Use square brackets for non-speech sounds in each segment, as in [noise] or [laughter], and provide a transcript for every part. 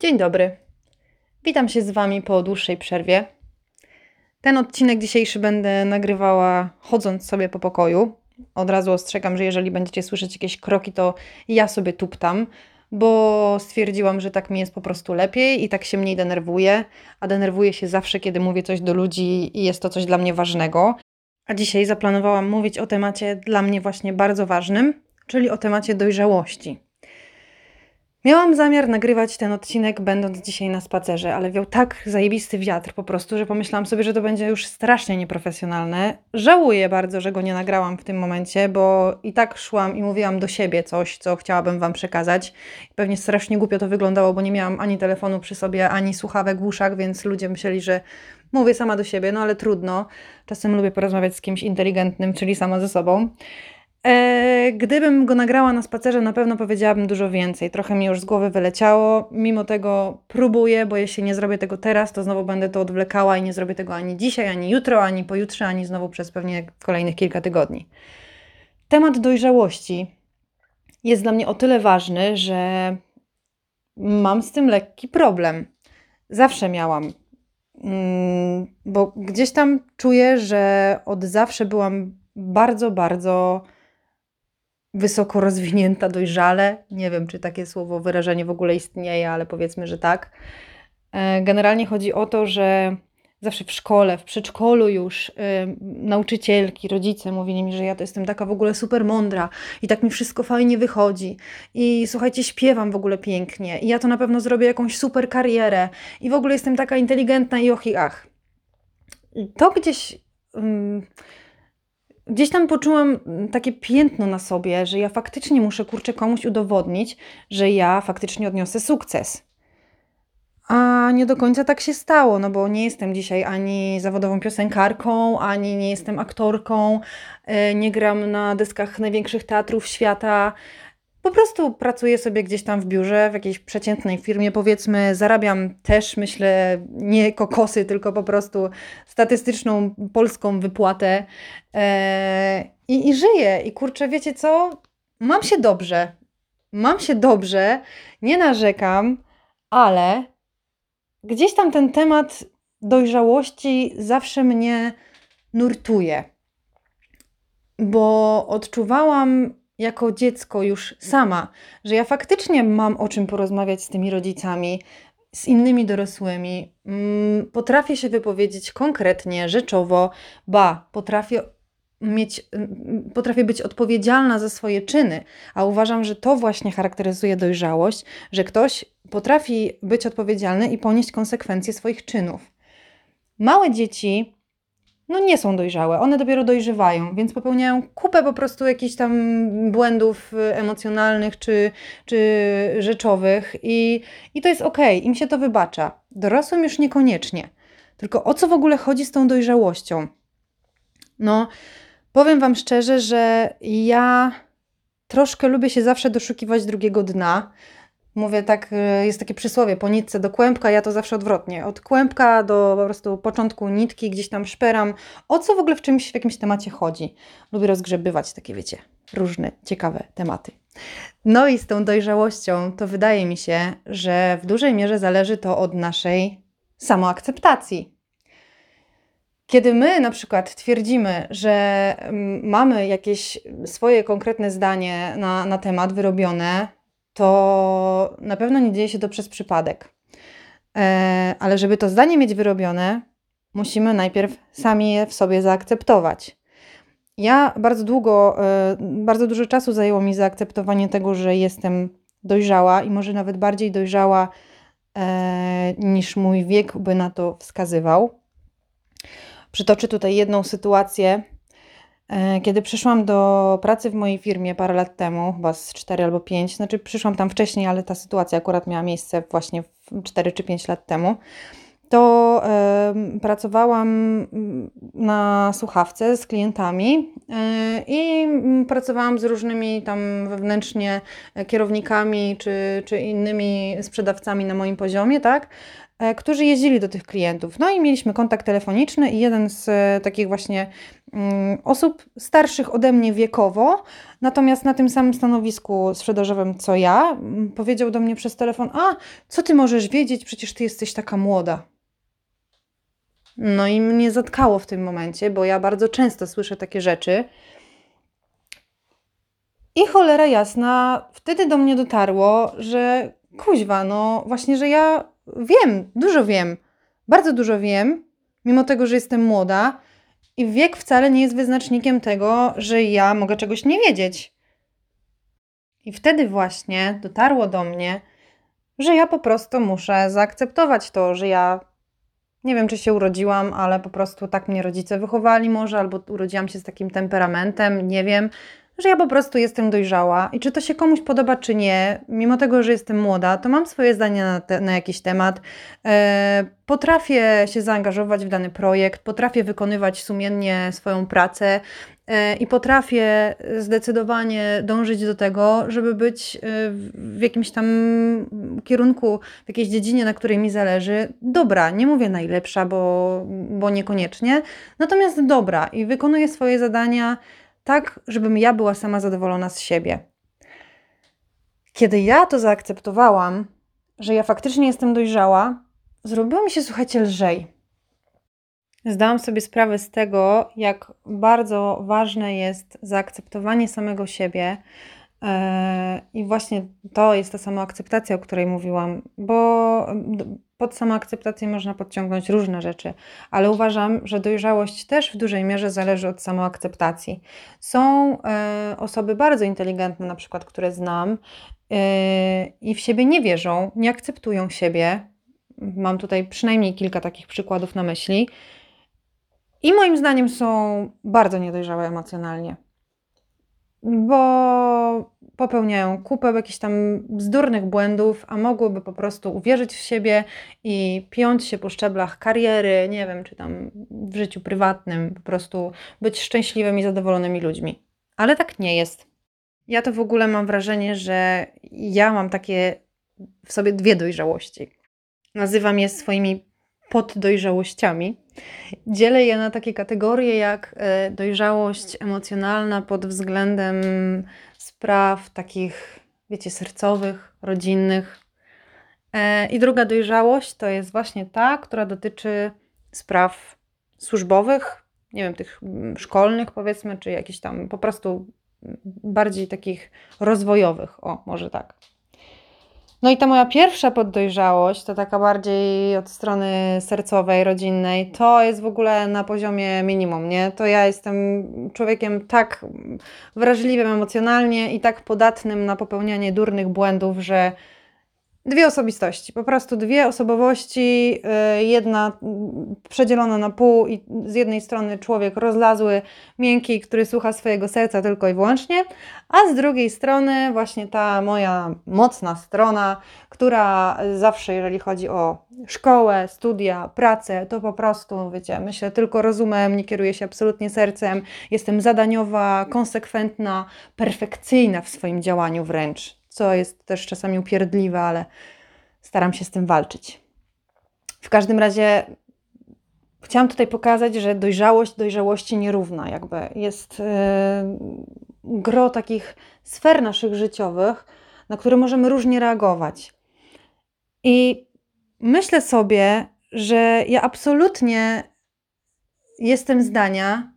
Dzień dobry. Witam się z Wami po dłuższej przerwie. Ten odcinek dzisiejszy będę nagrywała chodząc sobie po pokoju. Od razu ostrzegam, że jeżeli będziecie słyszeć jakieś kroki, to ja sobie tuptam, bo stwierdziłam, że tak mi jest po prostu lepiej i tak się mniej denerwuję, a denerwuję się zawsze, kiedy mówię coś do ludzi i jest to coś dla mnie ważnego. A dzisiaj zaplanowałam mówić o temacie dla mnie właśnie bardzo ważnym, czyli o temacie dojrzałości. Miałam zamiar nagrywać ten odcinek, będąc dzisiaj na spacerze, ale wiał tak zajebisty wiatr po prostu, że pomyślałam sobie, że to będzie już strasznie nieprofesjonalne. Żałuję bardzo, że go nie nagrałam w tym momencie, bo i tak szłam i mówiłam do siebie coś, co chciałabym Wam przekazać. Pewnie strasznie głupio to wyglądało, bo nie miałam ani telefonu przy sobie, ani słuchawek w uszach, więc ludzie myśleli, że mówię sama do siebie, no ale trudno. Czasem lubię porozmawiać z kimś inteligentnym, czyli sama ze sobą. E, gdybym go nagrała na spacerze, na pewno powiedziałabym dużo więcej. Trochę mi już z głowy wyleciało. Mimo tego próbuję, bo jeśli nie zrobię tego teraz, to znowu będę to odwlekała i nie zrobię tego ani dzisiaj, ani jutro, ani pojutrze, ani znowu przez pewnie kolejnych kilka tygodni. Temat dojrzałości jest dla mnie o tyle ważny, że mam z tym lekki problem. Zawsze miałam, mm, bo gdzieś tam czuję, że od zawsze byłam bardzo, bardzo wysoko rozwinięta dojrzale. Nie wiem, czy takie słowo, wyrażenie w ogóle istnieje, ale powiedzmy, że tak. E, generalnie chodzi o to, że zawsze w szkole, w przedszkolu już yy, nauczycielki, rodzice mówili mi, że ja to jestem taka w ogóle super mądra i tak mi wszystko fajnie wychodzi. I słuchajcie, śpiewam w ogóle pięknie i ja to na pewno zrobię jakąś super karierę i w ogóle jestem taka inteligentna i och i ach. To gdzieś. Yy, gdzieś tam poczułam mm, takie piętno na sobie, że ja faktycznie muszę kurczę komuś udowodnić, że ja faktycznie odniosę sukces. A nie do końca tak się stało, no bo nie jestem dzisiaj ani zawodową piosenkarką, ani nie jestem aktorką, e, nie gram na deskach największych teatrów świata, po prostu pracuję sobie gdzieś tam w biurze, w jakiejś przeciętnej firmie, powiedzmy, zarabiam też, myślę, nie kokosy, tylko po prostu statystyczną polską wypłatę eee, i, i żyję. I kurczę, wiecie co? Mam się dobrze. Mam się dobrze, nie narzekam, ale gdzieś tam ten temat dojrzałości zawsze mnie nurtuje, bo odczuwałam jako dziecko już sama, że ja faktycznie mam o czym porozmawiać z tymi rodzicami, z innymi dorosłymi. Mm, potrafię się wypowiedzieć konkretnie, rzeczowo, ba, potrafię mieć, mm, potrafię być odpowiedzialna za swoje czyny, a uważam, że to właśnie charakteryzuje dojrzałość, że ktoś potrafi być odpowiedzialny i ponieść konsekwencje swoich czynów. Małe dzieci no nie są dojrzałe, one dopiero dojrzewają, więc popełniają kupę po prostu jakichś tam błędów y, emocjonalnych czy, czy rzeczowych i, i to jest ok, im się to wybacza. Dorosłym już niekoniecznie. Tylko o co w ogóle chodzi z tą dojrzałością? No, powiem Wam szczerze, że ja troszkę lubię się zawsze doszukiwać drugiego dna. Mówię tak, y, jest takie przysłowie, po nitce do kłębka, ja to zawsze odwrotnie. Od kłębka do po prostu początku nitki, gdzieś tam szperam, o co w ogóle w czymś, w jakimś temacie chodzi. Lubię rozgrzebywać takie, wiecie, różne ciekawe tematy. No i z tą dojrzałością to wydaje mi się, że w dużej mierze zależy to od naszej samoakceptacji. Kiedy my na przykład twierdzimy, że mm, mamy jakieś swoje konkretne zdanie na, na temat wyrobione, to na pewno nie dzieje się to przez przypadek. E, ale żeby to zdanie mieć wyrobione, musimy najpierw sami je w sobie zaakceptować. Ja bardzo długo, e, bardzo dużo czasu zajęło mi zaakceptowanie tego, że jestem dojrzała i może nawet bardziej dojrzała e, niż mój wiek by na to wskazywał. Przytoczę tutaj jedną sytuację, kiedy przyszłam do pracy w mojej firmie parę lat temu, chyba z 4 albo 5, znaczy przyszłam tam wcześniej, ale ta sytuacja akurat miała miejsce właśnie 4 czy 5 lat temu, to y, pracowałam mm, na słuchawce z klientami y, i pracowałam z różnymi tam wewnętrznie kierownikami czy, czy innymi sprzedawcami na moim poziomie, tak? E, którzy jeździli do tych klientów. No i mieliśmy kontakt telefoniczny i jeden z e, takich właśnie mm, osób starszych ode mnie wiekowo, natomiast na tym samym stanowisku sprzedażowym co ja, mm, powiedział do mnie przez telefon: A, co ty możesz wiedzieć? Przecież ty jesteś taka młoda. No i mnie zatkało w tym momencie, bo ja bardzo często słyszę takie rzeczy. I cholera jasna, wtedy do mnie dotarło, że kuźwa, no właśnie, że ja wiem, dużo wiem, bardzo dużo wiem, mimo tego, że jestem młoda i wiek wcale nie jest wyznacznikiem tego, że ja mogę czegoś nie wiedzieć. I wtedy właśnie dotarło do mnie, że ja po prostu muszę zaakceptować to, że ja nie wiem, czy się urodziłam, ale po prostu tak mnie rodzice wychowali, może, albo urodziłam się z takim temperamentem, nie wiem, że ja po prostu jestem dojrzała i czy to się komuś podoba, czy nie, mimo tego, że jestem młoda, to mam swoje zdanie na, te, na jakiś temat. E, potrafię się zaangażować w dany projekt, potrafię wykonywać sumiennie swoją pracę e, i potrafię zdecydowanie dążyć do tego, żeby być e, w jakimś tam kierunku, w jakiejś dziedzinie, na której mi zależy, dobra. Nie mówię najlepsza, bo, bo niekoniecznie, natomiast dobra i wykonuję swoje zadania tak, żebym ja była sama zadowolona z siebie. Kiedy ja to zaakceptowałam, że ja faktycznie jestem dojrzała, zrobiło mi się, słuchajcie, lżej. Zdałam sobie sprawę z tego, jak bardzo ważne jest zaakceptowanie samego siebie. Yy, I właśnie to jest ta samoakceptacja, o której mówiłam, bo pod samoakceptację można podciągnąć różne rzeczy, ale uważam, że dojrzałość też w dużej mierze zależy od samoakceptacji. Są y, osoby bardzo inteligentne, na przykład, które znam y, i w siebie nie wierzą, nie akceptują siebie. Mam tutaj przynajmniej kilka takich przykładów na myśli. I moim zdaniem są bardzo niedojrzałe emocjonalnie bo popełniają kupę jakichś tam bzdurnych błędów, a mogłyby po prostu uwierzyć w siebie i piąć się po szczeblach kariery, nie wiem, czy tam w życiu prywatnym, po prostu być szczęśliwymi, zadowolonymi ludźmi. Ale tak nie jest. Ja to w ogóle mam wrażenie, że ja mam takie w sobie dwie dojrzałości. Nazywam je swoimi poddojrzałościami. Dzielę je na takie kategorie jak e, dojrzałość emocjonalna pod względem spraw takich, wiecie, sercowych, rodzinnych. E, I druga dojrzałość to jest właśnie ta, która dotyczy spraw służbowych, nie wiem, tych mm, szkolnych powiedzmy, czy jakichś tam po prostu bardziej takich rozwojowych, o, może tak. No i ta moja pierwsza poddojrzałość, to taka bardziej od strony sercowej, rodzinnej, to jest w ogóle na poziomie minimum, nie? To ja jestem człowiekiem tak wrażliwym emocjonalnie i tak podatnym na popełnianie durnych błędów, że Dwie osobistości, po prostu dwie osobowości, y, jedna przedzielona na pół i z jednej strony człowiek rozlazły, miękki, który słucha swojego serca tylko i wyłącznie, a z drugiej strony właśnie ta moja mocna strona, która zawsze, jeżeli chodzi o szkołę, studia, pracę, to po prostu, wiecie, myślę tylko rozumem, nie kieruję się absolutnie sercem, jestem zadaniowa, konsekwentna, perfekcyjna w swoim działaniu wręcz co jest też czasami upierdliwe, ale staram się z tym walczyć. W każdym razie chciałam tutaj pokazać, że dojrzałość dojrzałości nierówna, jakby jest yy, gro takich sfer naszych życiowych, na które możemy różnie reagować. I myślę sobie, że ja absolutnie jestem zdania,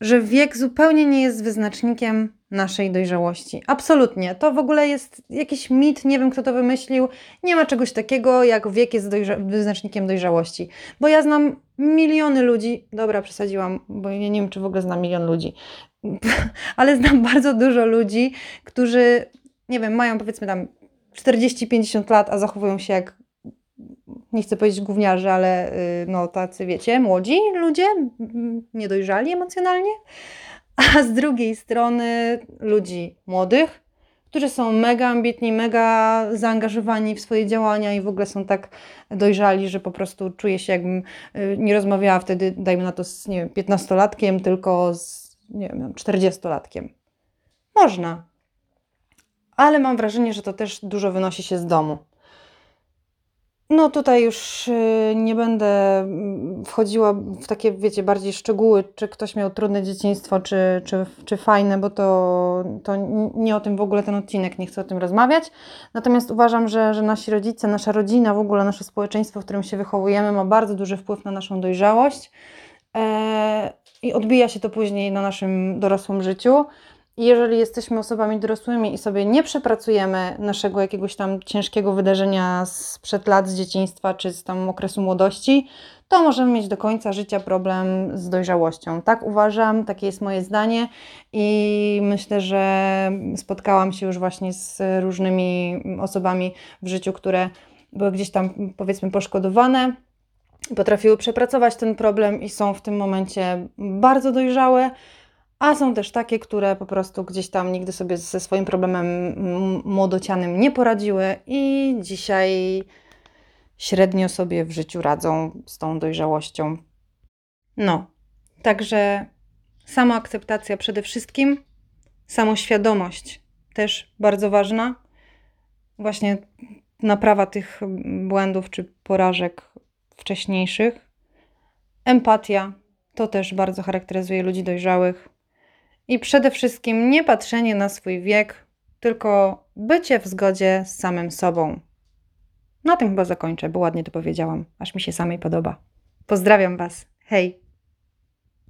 że wiek zupełnie nie jest wyznacznikiem naszej dojrzałości. Absolutnie. To w ogóle jest jakiś mit, nie wiem kto to wymyślił. Nie ma czegoś takiego, jak wiek jest dojrza wyznacznikiem dojrzałości. Bo ja znam miliony ludzi, dobra, przesadziłam, bo ja nie wiem, czy w ogóle znam milion ludzi, [laughs] ale znam bardzo dużo ludzi, którzy, nie wiem, mają powiedzmy tam 40-50 lat, a zachowują się jak nie chcę powiedzieć gówniarze, ale y, no tacy wiecie, młodzi ludzie, niedojrzali emocjonalnie, a z drugiej strony ludzi młodych, którzy są mega ambitni, mega zaangażowani w swoje działania i w ogóle są tak dojrzali, że po prostu czuję się jakbym y, nie rozmawiała wtedy, dajmy na to z nie wiem, 15-latkiem, tylko z nie wiem, 40-latkiem. Można. Ale mam wrażenie, że to też dużo wynosi się z domu. No tutaj już y, nie będę mm, wchodziła w takie, wiecie, bardziej szczegóły, czy ktoś miał trudne dzieciństwo, czy, czy, czy fajne, bo to, to nie o tym w ogóle ten odcinek, nie chcę o tym rozmawiać. Natomiast uważam, że, że nasi rodzice, nasza rodzina, w ogóle nasze społeczeństwo, w którym się wychowujemy, ma bardzo duży wpływ na naszą dojrzałość e, i odbija się to później na naszym dorosłym życiu. I jeżeli jesteśmy osobami dorosłymi i sobie nie przepracujemy naszego jakiegoś tam ciężkiego wydarzenia sprzed lat, z dzieciństwa czy z tam okresu młodości, to możemy mieć do końca życia problem z dojrzałością. Tak uważam, takie jest moje zdanie i myślę, że spotkałam się już właśnie z różnymi osobami w życiu, które były gdzieś tam powiedzmy poszkodowane, potrafiły przepracować ten problem i są w tym momencie bardzo dojrzałe. A są też takie, które po prostu gdzieś tam nigdy sobie ze swoim problemem młodocianym nie poradziły i dzisiaj średnio sobie w życiu radzą z tą dojrzałością. No, także samoakceptacja przede wszystkim, samoświadomość też bardzo ważna. Właśnie naprawa tych błędów czy porażek wcześniejszych. Empatia to też bardzo charakteryzuje ludzi dojrzałych. I przede wszystkim nie patrzenie na swój wiek, tylko bycie w zgodzie z samym sobą. Na tym chyba zakończę, bo ładnie to powiedziałam, aż mi się samej podoba. Pozdrawiam Was. Hej!